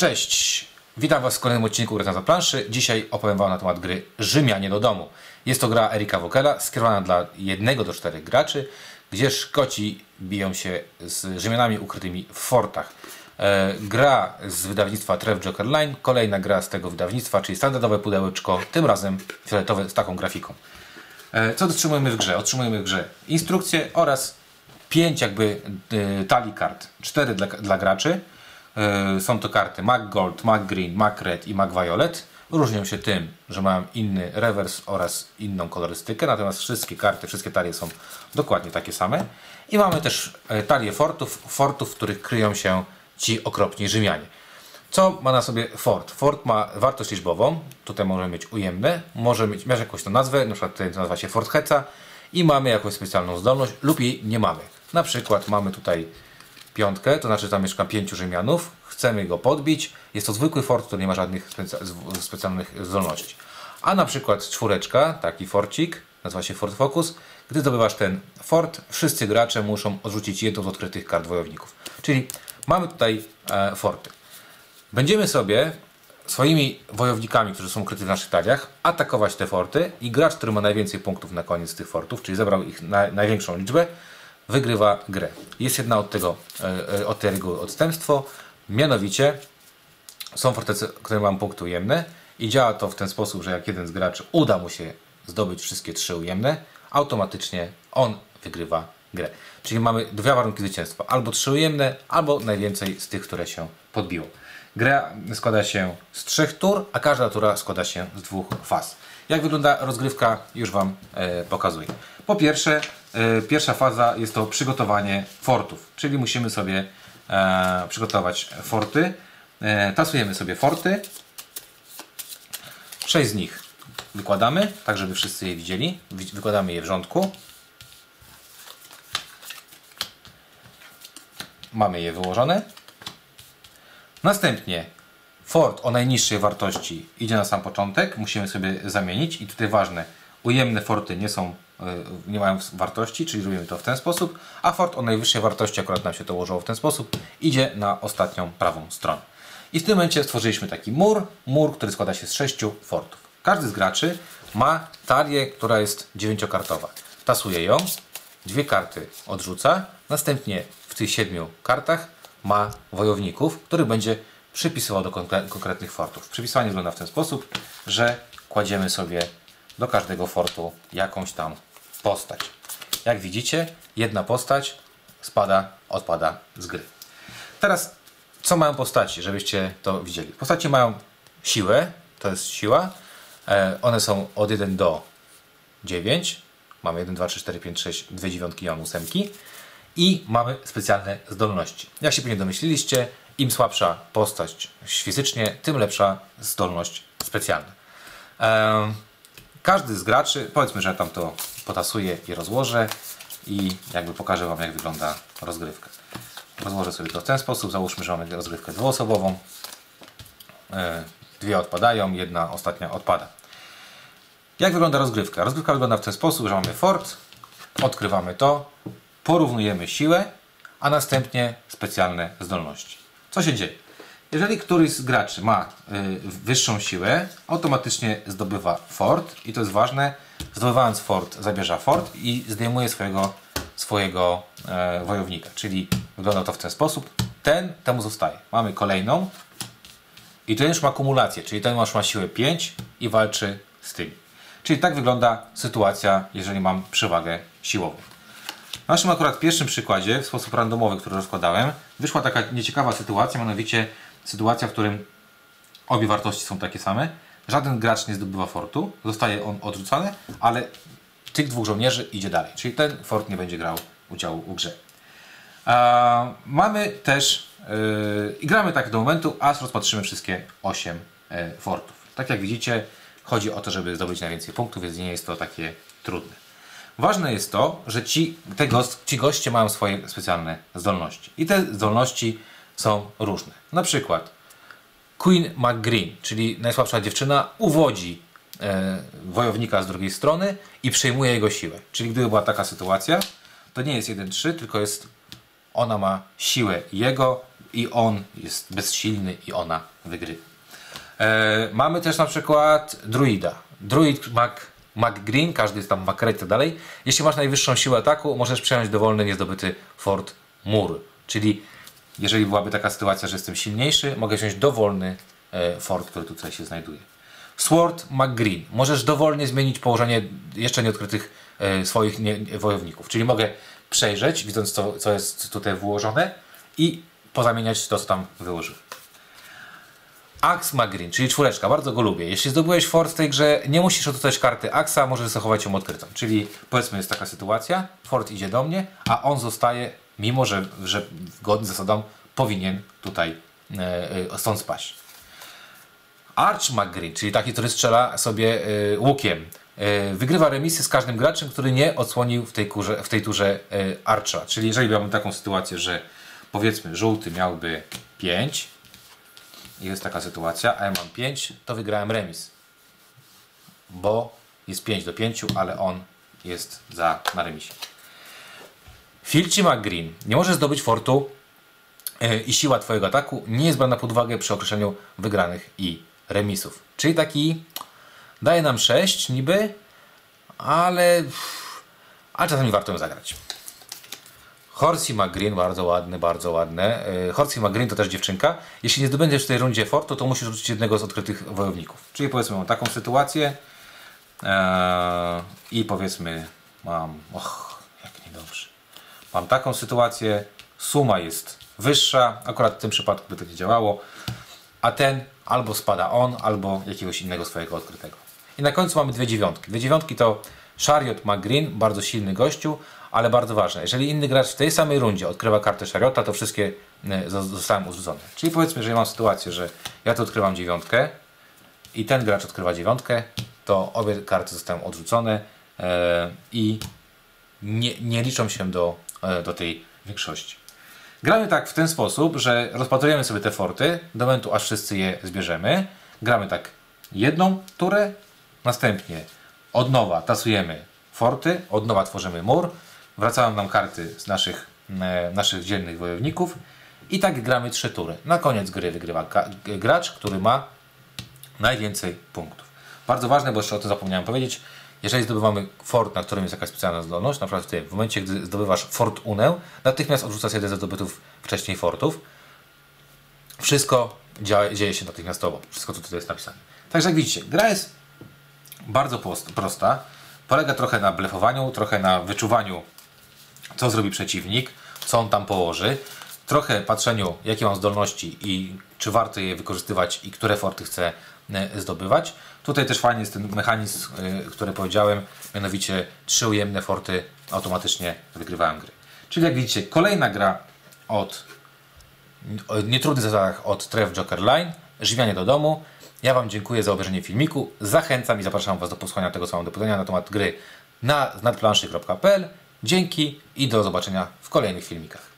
Cześć! Witam Was w kolejnym odcinku Gry na planszy. Dzisiaj opowiem Wam na temat gry Rzymianie do domu. Jest to gra Erika Wokela, skierowana dla 1 do 4 graczy, gdzie Szkoci biją się z Rzymianami ukrytymi w fortach. E, gra z wydawnictwa Trev Joker Line, kolejna gra z tego wydawnictwa, czyli standardowe pudełeczko, tym razem fioletowe z taką grafiką. E, co otrzymujemy w grze? Otrzymujemy w grze instrukcje oraz 5 jakby y, talii kart. 4 dla, dla graczy. Y, są to karty Mac Gold, Mac Green, Mac Red i Mac Violet. Różnią się tym, że mają inny rewers oraz inną kolorystykę, natomiast wszystkie karty, wszystkie talie są dokładnie takie same. I mamy też y, talie fortów, fortów, w których kryją się ci okropni Rzymianie. Co ma na sobie fort? Fort ma wartość liczbową, tutaj może mieć ujemne, może mieć, mieć jakąś tą nazwę, na przykład tutaj nazywa się Fort Heca i mamy jakąś specjalną zdolność lub jej nie mamy. Na przykład mamy tutaj piątkę, to znaczy tam mieszka pięciu Rzymianów, chcemy go podbić, jest to zwykły fort, który nie ma żadnych specjalnych zdolności. A na przykład czwóreczka, taki forcik, nazywa się Fort Focus, gdy zdobywasz ten fort, wszyscy gracze muszą odrzucić jedną z odkrytych kart wojowników. Czyli mamy tutaj e, forty. Będziemy sobie swoimi wojownikami, którzy są ukryci w naszych taliach, atakować te forty i gracz, który ma najwięcej punktów na koniec tych fortów, czyli zebrał ich na, największą liczbę, wygrywa grę. Jest jedna od tego, e, e, od tej reguły odstępstwo, mianowicie są fortecy, które mają punkty ujemne i działa to w ten sposób, że jak jeden z graczy uda mu się zdobyć wszystkie trzy ujemne, automatycznie on wygrywa grę. Czyli mamy dwa warunki zwycięstwa. Albo trzy ujemne, albo najwięcej z tych, które się podbiło. Gra składa się z trzech tur, a każda tura składa się z dwóch faz. Jak wygląda rozgrywka, już Wam e, pokazuję. Po pierwsze, e, pierwsza faza jest to przygotowanie fortów, czyli musimy sobie e, przygotować forty. Tasujemy sobie forty. Sześć z nich wykładamy, tak żeby wszyscy je widzieli. Wi- Wykładamy je w rządku. Mamy je wyłożone. Następnie fort o najniższej wartości idzie na sam początek, musimy sobie zamienić i tutaj ważne, ujemne forty nie są, y, nie mają wartości, czyli robimy to w ten sposób, a fort o najwyższej wartości, akurat nam się to ułożyło w ten sposób, idzie na ostatnią prawą stronę. I w tym momencie stworzyliśmy taki mur, mur, który składa się z sześciu fortów. Każdy z graczy ma talię, która jest dziewięciokartowa. Tasuje ją, dwie karty odrzuca, następnie w tych siedmiu kartach ma wojowników, który będzie przypisywał do konkre- konkretnych fortów. Przypisywanie wygląda w ten sposób, że kładziemy sobie do każdego fortu jakąś tam postać. Jak widzicie, jedna postać spada, odpada z gry. Teraz, co mają postaci, żebyście to widzieli? Postacie mają siłę, to jest siła. E, one są od 1 do 9. Mamy 1, 2, 3, 4, 5, 6, dwie dziewiątki i mam ósemki. I mamy specjalne zdolności. Jak się pewnie domyśliliście, im słabsza postać fizycznie, tym lepsza zdolność specjalna. Każdy z graczy, powiedzmy, że tam to potasuję i rozłożę i jakby pokażę Wam, jak wygląda rozgrywka. Rozłożę sobie to w ten sposób. Załóżmy, że mamy rozgrywkę dwuosobową. E, Dwie odpadają, jedna ostatnia odpada. Jak wygląda rozgrywka? Rozgrywka wygląda w ten sposób, że mamy fort, odkrywamy to, porównujemy siłę, a następnie specjalne zdolności. Co się dzieje? Jeżeli któryś z graczy ma y, wyższą siłę, automatycznie zdobywa fort i to jest ważne, zdobywając fort zabierza fort i zdejmuje swojego, swojego e, wojownika. Czyli wygląda to w ten sposób. Ten temu zostaje. Mamy kolejną i ten już ma kumulację, czyli ten już ma siłę 5 i walczy z tym. Czyli tak wygląda sytuacja, jeżeli mam przewagę siłową. W naszym akurat pierwszym przykładzie, w sposób randomowy, który rozkładałem, wyszła taka nieciekawa sytuacja, mianowicie sytuacja, w którym obie wartości są takie same. Żaden gracz nie zdobywa fortu, zostaje on odrzucony, ale tych dwóch żołnierzy idzie dalej. Czyli ten fort nie będzie grał udziału w grze. Mamy też yy, i gramy tak do momentu, aż rozpatrzymy wszystkie 8 e, fortów. Tak jak widzicie, chodzi o to, żeby zdobyć najwięcej punktów, więc nie jest to takie trudne. Ważne jest to, że ci, te ci goście mają swoje specjalne zdolności. I te zdolności są różne. Na przykład Queen McGreen, czyli najsłabsza dziewczyna, uwodzi e, wojownika z drugiej strony i przejmuje jego siłę. Czyli gdyby była taka sytuacja, to nie jest 1-3, tylko jest ona ma siłę jego, i on jest bezsilny i ona wygrywa. E, mamy też na przykład druida. Druid Mac, Mac Green, każdy jest tam Macre i tak dalej. Jeśli masz najwyższą siłę ataku, możesz przejąć dowolny niezdobyty fort mur. Czyli jeżeli byłaby taka sytuacja, że jestem silniejszy, mogę wziąć dowolny e, fort, który tutaj się znajduje. Sword McGreen. Możesz dowolnie zmienić położenie jeszcze nieodkrytych e, swoich wojowników. Czyli mogę przejrzeć, widząc co, co jest tutaj włożone i pozamieniać to, co tam wyłożyłem. Axe Magrin, czyli czwóreczka, bardzo go lubię. Jeśli zdobyłeś fort w tej grze, nie musisz odczytać karty Axa, możesz zachować ją odkrytą. Czyli powiedzmy jest taka sytuacja, fort idzie do mnie, a on zostaje, mimo że, że zgodnie z zasadą powinien tutaj e, e, stąd spaść. Arch McGreen, czyli taki, który strzela sobie e, łukiem. E, wygrywa remisy z każdym graczem, który nie odsłonił w tej, kurze, w tej turze e, Archa. Czyli jeżeli miałbym taką sytuację, że powiedzmy żółty miałby 5, jest taka sytuacja, a ja mam 5, to wygrałem remis. Bo jest 5 do 5, ale on jest za, na remisie. Filci McGreen. Nie możesz zdobyć fortu yy, i siła Twojego ataku nie jest brana pod uwagę przy określeniu wygranych i remisów. Czyli taki daje nam 6 niby, ale, ale czasami warto ją zagrać. Horsey McGreen, bardzo ładny, bardzo ładne. Horsey McGreen to też dziewczynka. Jeśli nie zdobędziesz w tej rundzie fortu, to musisz rzucić jednego z odkrytych wojowników. Czyli powiedzmy mam taką sytuację eee, i powiedzmy mam, och, jak niedobrze. Mam taką sytuację, suma jest wyższa, akurat w tym przypadku by to nie działało, a ten albo spada on, albo jakiegoś innego swojego odkrytego. I na końcu mamy dwie dziewiątki. Dwie dziewiątki to Chariot McGreen, bardzo silny gościu, ale bardzo ważne. Jeżeli inny gracz w tej samej rundzie odkrywa kartę Chariota, to wszystkie e, zostają odrzucone. Czyli powiedzmy, że mam sytuację, że ja tu odkrywam dziewiątkę i ten gracz odkrywa dziewiątkę, to obie karty zostają odrzucone e, i nie, nie liczą się do, e, do tej większości. Gramy tak w ten sposób, że rozpatrujemy sobie te forty do momentu, aż wszyscy je zbierzemy. Gramy tak jedną turę, następnie od nowa tasujemy forty, od nowa tworzymy mur, wracają nam karty z naszych, e, naszych dzielnych wojowników i tak gramy trzy tury. Na koniec gry wygrywa gracz, który ma najwięcej punktów. Bardzo ważne, bo jeszcze o tym zapomniałem powiedzieć, jeżeli zdobywamy fort, na którym jest jakaś specjalna zdolność, na przykład ty, w momencie, gdy zdobywasz fort unę, natychmiast odrzucasz jeden ze zdobytów wcześniej fortów. Wszystko dzieje, dzieje się natychmiastowo. Wszystko, co tutaj jest napisane. Także jak widzicie, gra jest bardzo prosta. Polega trochę na blefowaniu, trochę na wyczuwaniu, co zrobi przeciwnik, co on tam położy. Trochę patrzeniu, jakie mam zdolności i czy warto je wykorzystywać i które forty chcę e, zdobywać. Tutaj też fajnie jest ten mechanizm, y, który powiedziałem, mianowicie trzy ujemne forty automatycznie wygrywają gry. Czyli jak widzicie, kolejna gra od nietrudnych zasadach od Trev Joker Line, żywianie do domu. Ja Wam dziękuję za obejrzenie filmiku. Zachęcam i zapraszam Was do posłuchania tego samego pytania na temat gry na nadplanszy.pl. Dzięki i do zobaczenia w kolejnych filmikach.